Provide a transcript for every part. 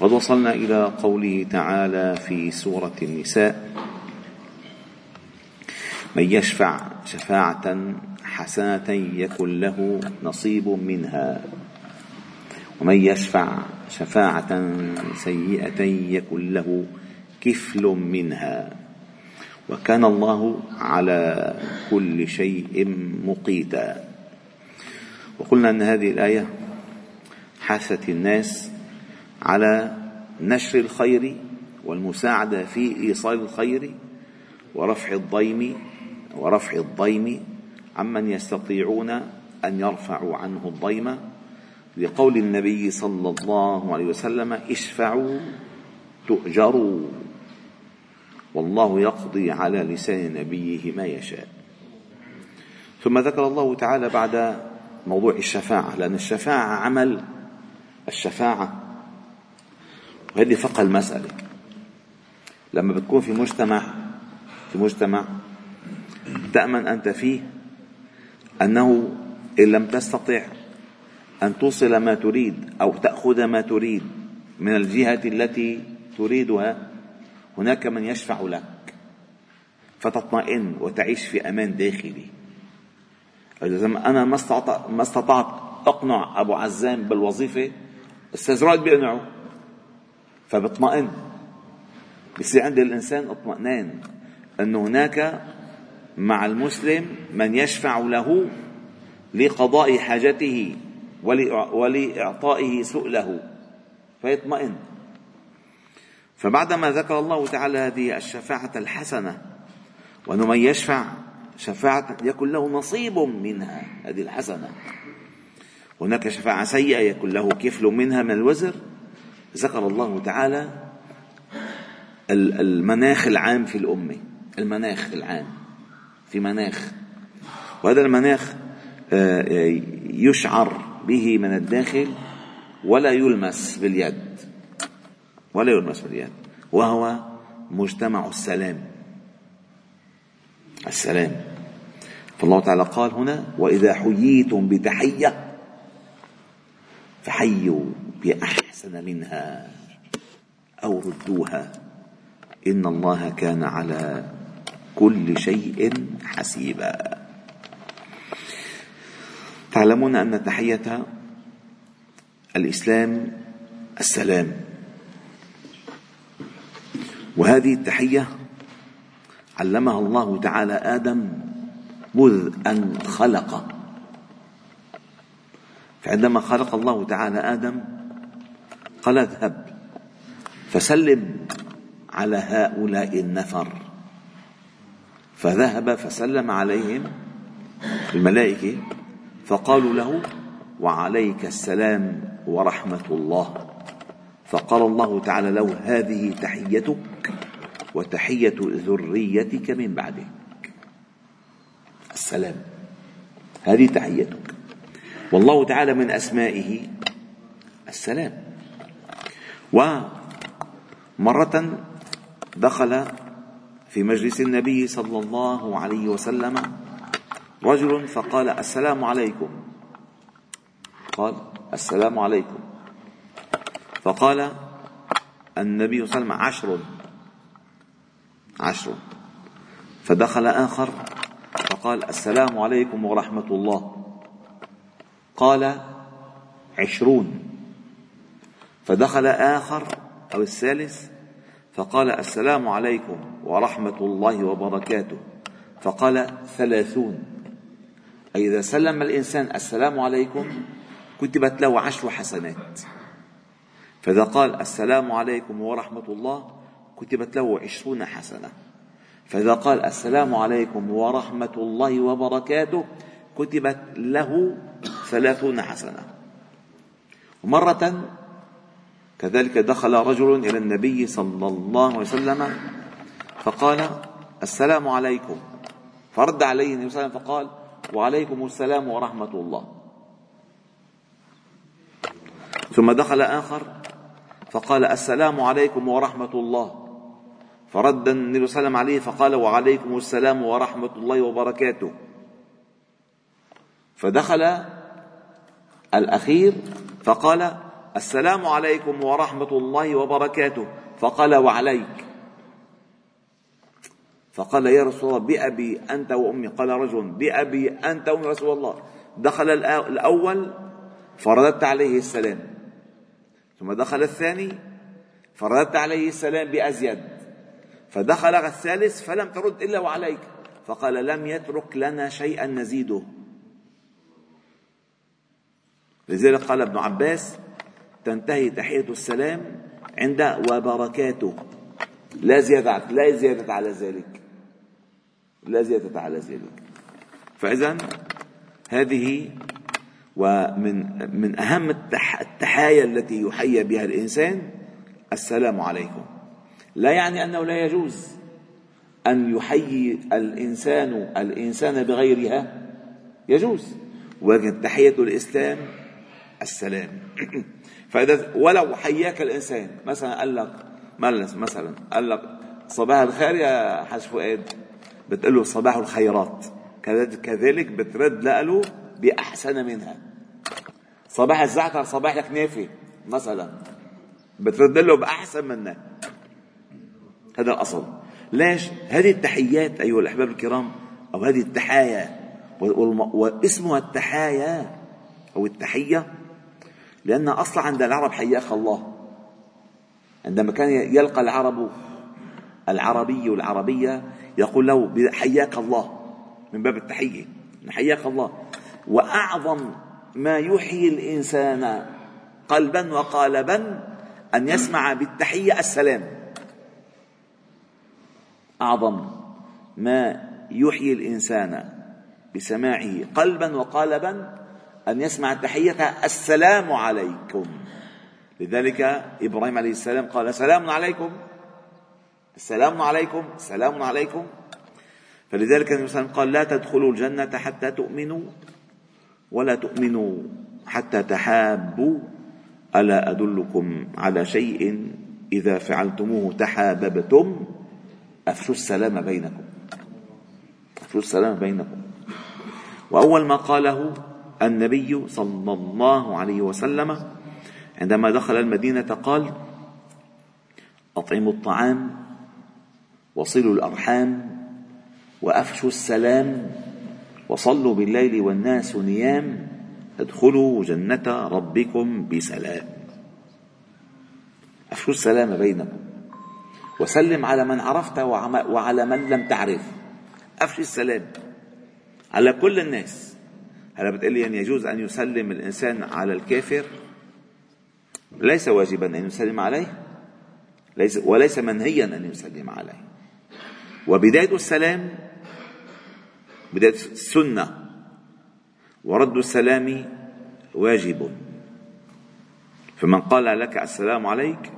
قد وصلنا إلى قوله تعالى في سورة النساء من يشفع شفاعة حسنة يكن له نصيب منها ومن يشفع شفاعة سيئة يكن له كفل منها وكان الله على كل شيء مقيتا. وقلنا أن هذه الآية حثت الناس على نشر الخير والمساعدة في إيصال الخير ورفع الضيم ورفع الضيم عمن يستطيعون أن يرفعوا عنه الضيم. لقول النبي صلى الله عليه وسلم اشفعوا تؤجروا. والله يقضي على لسان نبيه ما يشاء. ثم ذكر الله تعالى بعد موضوع الشفاعة لأن الشفاعة عمل. الشفاعة وهذه فقه المسألة. لما بتكون في مجتمع في مجتمع تأمن أنت فيه أنه إن لم تستطع أن توصل ما تريد أو تأخذ ما تريد من الجهة التي تريدها هناك من يشفع لك. فتطمئن وتعيش في أمان داخلي. إذا أنا ما استطعت ما استطعت أقنع أبو عزام بالوظيفة أستاذ رائد بيقنعه. فبطمئن. بصير عند الإنسان اطمئنان أن هناك مع المسلم من يشفع له لقضاء حاجته ولإعطائه سؤله فيطمئن. فبعدما ذكر الله تعالى هذه الشفاعة الحسنة وأنه من يشفع شفاعة يكن له نصيب منها هذه الحسنة. هناك شفاعة سيئة يكن له كفل منها من الوزر ذكر الله تعالى المناخ العام في الأمة. المناخ العام. في مناخ. وهذا المناخ آه، يشعر به من الداخل ولا يلمس باليد. ولا يلمس باليد. وهو مجتمع السلام. السلام. فالله تعالى قال هنا وإذا حييتم بتحية فحيوا بأحسن منها أو ردوها. إن الله كان على كل شيء حسيبا. تعلمون أن تحية الإسلام السلام. وهذه التحية علمها الله تعالى آدم مذ أن خلق. فعندما خلق الله تعالى آدم قال اذهب فسلم على هؤلاء النفر. فذهب فسلم عليهم الملائكة فقالوا له وعليك السلام ورحمة الله. فقال الله تعالى له هذه تحيتك وتحية ذريتك من بعدك. السلام هذه تحيتك. والله تعالى من أسمائه السلام. ومرة دخل في مجلس النبي صلى الله عليه وسلم رجل فقال السلام عليكم. قال السلام عليكم. فقال النبي صلى الله عليه وسلم عشر. عشر. فدخل آخر فقال السلام عليكم ورحمة الله. قال عشرون. فدخل آخر أو الثالث فقال السلام عليكم ورحمة الله وبركاته. فقال ثلاثون. أي إذا سلم الإنسان السلام عليكم كتبت له عشر حسنات. فإذا قال السلام عليكم ورحمة الله كتبت له عشرون حسنة. فإذا قال السلام عليكم ورحمة الله وبركاته كتبت له ثلاثون حسنة. ومرة كذلك دخل رجل إلى النبي صلى الله عليه وسلم فقال السلام عليكم. فرد عليه النبي صلى الله عليه وسلم فقال وعليكم السلام ورحمة الله. ثم دخل آخر فقال السلام عليكم ورحمة الله. فرد النبي صلى الله عليه وسلم عليه فقال وعليكم السلام ورحمة الله وبركاته. فدخل الأخير فقال السلام عليكم ورحمة الله وبركاته. فقال وعليك. فقال يا رسول الله بأبي أنت وأمي. قال رجل بأبي أنت وأمي رسول الله. دخل الأول فرددت عليه السلام. ثم دخل الثاني فرددت عليه السلام بأزيد. فدخل الثالث فلم ترد إلا وعليك. فقال لم يترك لنا شيئا نزيده. لذلك قال ابن عباس تنتهي تحية السلام عند وبركاته. لا زيادة لا زيادة على ذلك. لا زيادة على ذلك. فإذا هذه ومن من أهم التحايا التي يحيى بها الإنسان السلام عليكم. لا يعني أنه لا يجوز أن يحيي الإنسان الإنسان بغيرها. يجوز. ولكن تحية الإسلام السلام. فإذا ولو حياك الإنسان مثلا قال لك مثلا قال لك صباح الخير يا حاج فؤاد. بتقول له صباح الخيرات. كذلك بترد له بأحسن منها. صباح الزعتر صباح الكنافة مثلا. بترد له بأحسن منها هذا الأصل. ليش؟ هذه التحيات أيها الأحباب الكرام أو هذه التحايا واسمها التحايا أو التحية لأن أصلا عند العرب حياك الله. عندما كان يلقى العرب العربي والعربية يقول له حياك الله من باب التحية. حياك الله. وأعظم ما يحيي الإنسان قلبا وقالبا أن يسمع بالتحية السلام. أعظم ما يحيي الإنسان بسماعه قلبا وقالبا أن يسمع التحية السلام عليكم. لذلك إبراهيم عليه السلام قال سلام عليكم. السلام عليكم سلام عليكم. فلذلك النبي صلى الله عليه وسلم قال لا تدخلوا الجنة حتى تؤمنوا ولا تؤمنوا حتى تحابوا. ألا أدلكم على شيء؟ إذا فعلتموه تحاببتم. أفشوا السلام بينكم. أفشوا السلام بينكم. وأول ما قاله النبي صلى الله عليه وسلم عندما دخل المدينة قال أطعموا الطعام وصلوا الأرحام وأفشوا السلام وصلوا بالليل والناس نيام ادخلوا جنة ربكم بسلام. أفشوا السلام بينكم. وسلم على من عرفت وعلى من لم تعرف. أفشي السلام على كل الناس. هلا بتقول لي أن يجوز أن يسلم الإنسان على الكافر؟ ليس واجبا أن يسلم عليه ليس وليس منهيا أن يسلم عليه. وبداية السلام بداية السنة ورد السلام واجب. فمن قال لك السلام عليك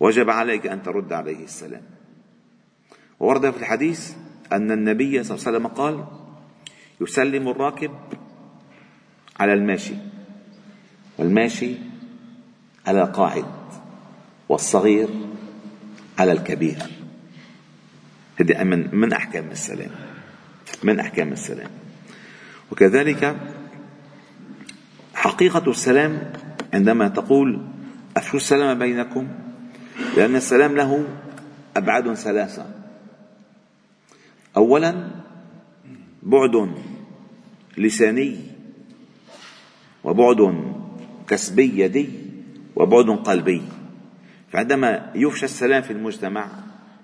وجب عليك أن ترد عليه السلام. وورد في الحديث أن النبي صلى الله عليه وسلم قال يسلم الراكب على الماشي والماشي على القاعد والصغير على الكبير. هذه من من أحكام السلام من أحكام السلام. وكذلك حقيقة السلام عندما تقول أفشوا السلام بينكم؟ لأن السلام له أبعاد ثلاثة. أولا بعد لساني وبعد كسبي يدي وبعد قلبي. فعندما يفشى السلام في المجتمع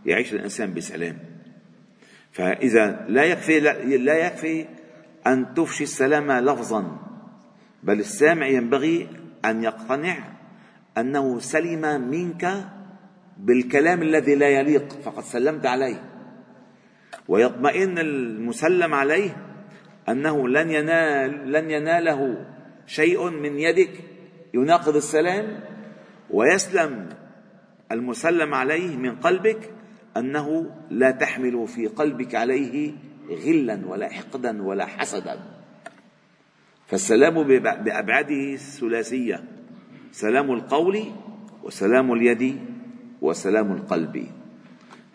يعيش الإنسان بسلام. فإذا لا يكفي لا يكفي أن تفشي السلام لفظا بل السامع ينبغي أن يقتنع أنه سلم منك بالكلام الذي لا يليق فقد سلمت عليه ويطمئن المسلم عليه أنه لن ينال لن يناله شيء من يدك. يناقض السلام. ويسلم المسلم عليه من قلبك أنه لا تحمل في قلبك عليه غلا ولا حقدا ولا حسدا. فالسلام بأبعاده الثلاثية سلام القول وسلام اليد وسلام القلب.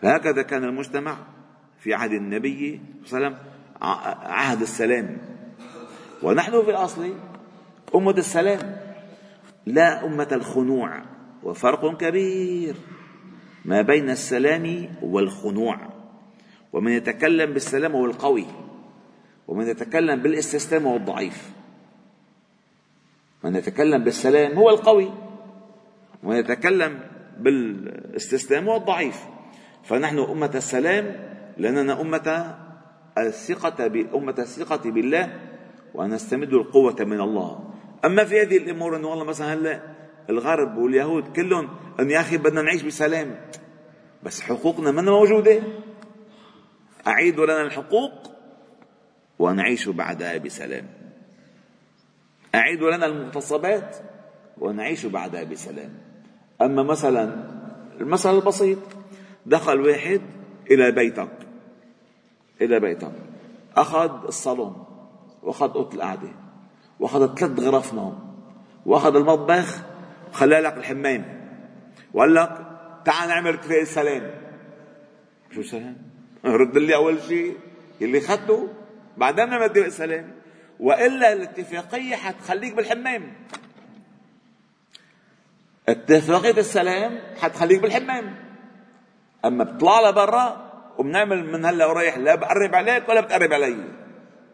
فهكذا كان المجتمع في عهد النبي صلى الله عليه وسلم عهد السلام. ونحن في الأصل أمة السلام لا أمة الخنوع وفرق كبير ما بين السلام والخنوع. ومن يتكلم بالسلام هو القوي ومن يتكلم بالاستسلام هو الضعيف. من يتكلم بالسلام هو القوي ومن يتكلم بالاستسلام هو الضعيف. فنحن أمة السلام لأننا أمة الثقة أمة الثقة بالله ونستمد القوة من الله. أما في هذه الأمور أنه والله مثلا هلا الغرب واليهود كلهم أن يا أخي بدنا نعيش بسلام. بس حقوقنا من موجودة. أعيدوا لنا الحقوق ونعيش بعدها بسلام. أعيدوا لنا المغتصبات ونعيش بعدها بسلام. أما مثلا المثل البسيط دخل واحد إلى بيتك. إلى بيتك أخذ الصالون وأخذ أوضة القعدة وأخذ ثلاث غرف نوم وأخذ المطبخ وخلى لك الحمام. وقال لك تعال نعمل اتفاق السلام شو سلام؟ رد لي أول شيء اللي خدته بعدين نعمل اتفاق السلام وإلا الاتفاقية حتخليك بالحمام. اتفاقية السلام حتخليك بالحمام. أما بتطلع لبرا وبنعمل من هلا ورايح لا بقرب عليك ولا بتقرب علي.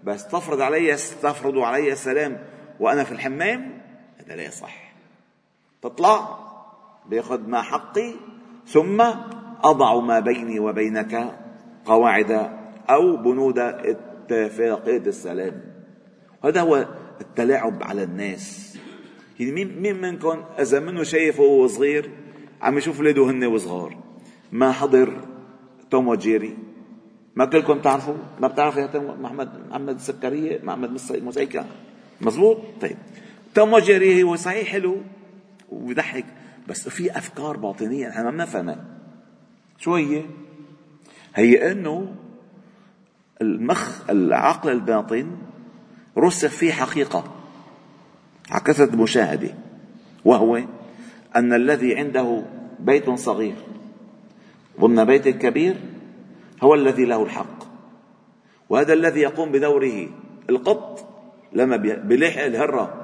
بس تفرض علي تفرض علي السلام. وأنا في الحمام؟ هذا لا يصح. تطلع بياخذ ما حقي ثم أضع ما بيني وبينك قواعد أو بنود اتفاقية السلام. هذا هو التلاعب على الناس. يعني مين مين منكم إذا منه شايفه وهو صغير عم يشوف اولاده هن وصغار؟ ما حضر توم وجيري. ما كلكم تعرفوا ما بتعرفوا يا محمد محمد السكريه محمد مسيكا مزبوط طيب. توم وجيري هو صحيح حلو وبيضحك بس في أفكار باطنية إحنا ما بنفهمها. شو هي؟ هي إنه المخ العقل الباطن رسخ فيه حقيقة عكست مشاهدة وهو أن الذي عنده بيت صغير. ضمن بيت كبير هو الذي له الحق. وهذا الذي يقوم بدوره القط لما بيلاحق الهرة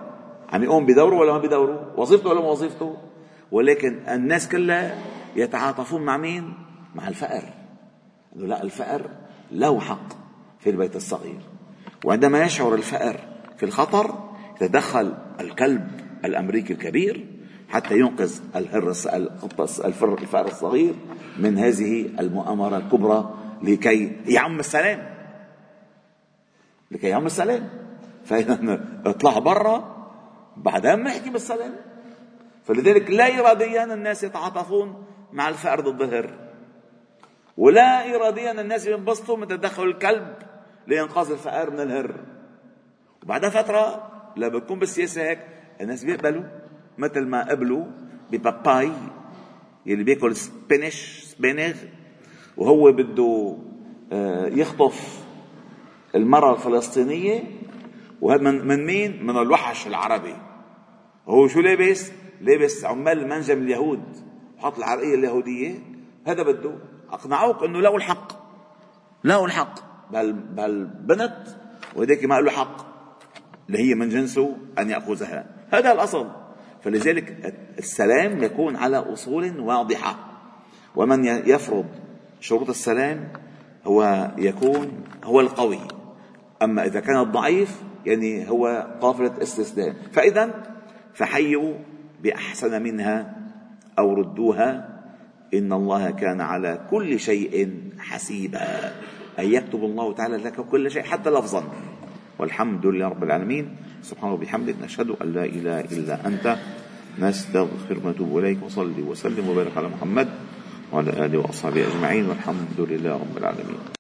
عم يقوم بدوره ولا ما بدوره؟ وظيفته ولا ما وظيفته؟ ولكن الناس كلها يتعاطفون مع مين؟ مع الفأر لا الفأر له حق في البيت الصغير. وعندما يشعر الفأر في الخطر يتدخل الكلب الأمريكي الكبير حتى ينقذ الهرس الفأر الصغير من هذه المؤامرة الكبرى لكي يعم السلام. لكي يعم السلام. فإذا اطلع برا بعدها بنحكي بالسلام. فلذلك لا إراديا الناس يتعاطفون مع الفأر ضد الهر. ولا إراديا الناس ينبسطوا من تدخل الكلب لإنقاذ الفقر من الهر. وبعدها فترة لما بتكون بالسياسة هيك. الناس بيقبلوا. مثل ما قبلوا بباباي يلي بياكل spinach spinach وهو بده آه، يخطف المرأة الفلسطينية وهذا من, مين؟ من الوحش العربي. هو شو لابس؟ لابس عمال المنجم اليهود وحط العرقية اليهودية. هذا بده أقنعوك أنه له الحق. له الحق. بهالبنت وهذيك ما له حق. اللي هي من جنسه أن يأخذها. هذا الأصل. فلذلك السلام يكون على أصول واضحة. ومن يفرض شروط السلام هو يكون هو القوي. أما إذا كان الضعيف يعني هو قافلة استسلام. فإذا فحيوا بأحسن منها أو ردوها. إن الله كان على كل شيء حسيبا. أن يكتب الله تعالى لك كل شيء حتى لفظا. والحمد لله رب العالمين. سبحانه وبحمدك نشهد أن لا إله إلا أنت. نستغفرك ونتوب إليك. وصلي وسلم وبارك على محمد وعلى آله وأصحابه أجمعين. والحمد لله رب العالمين.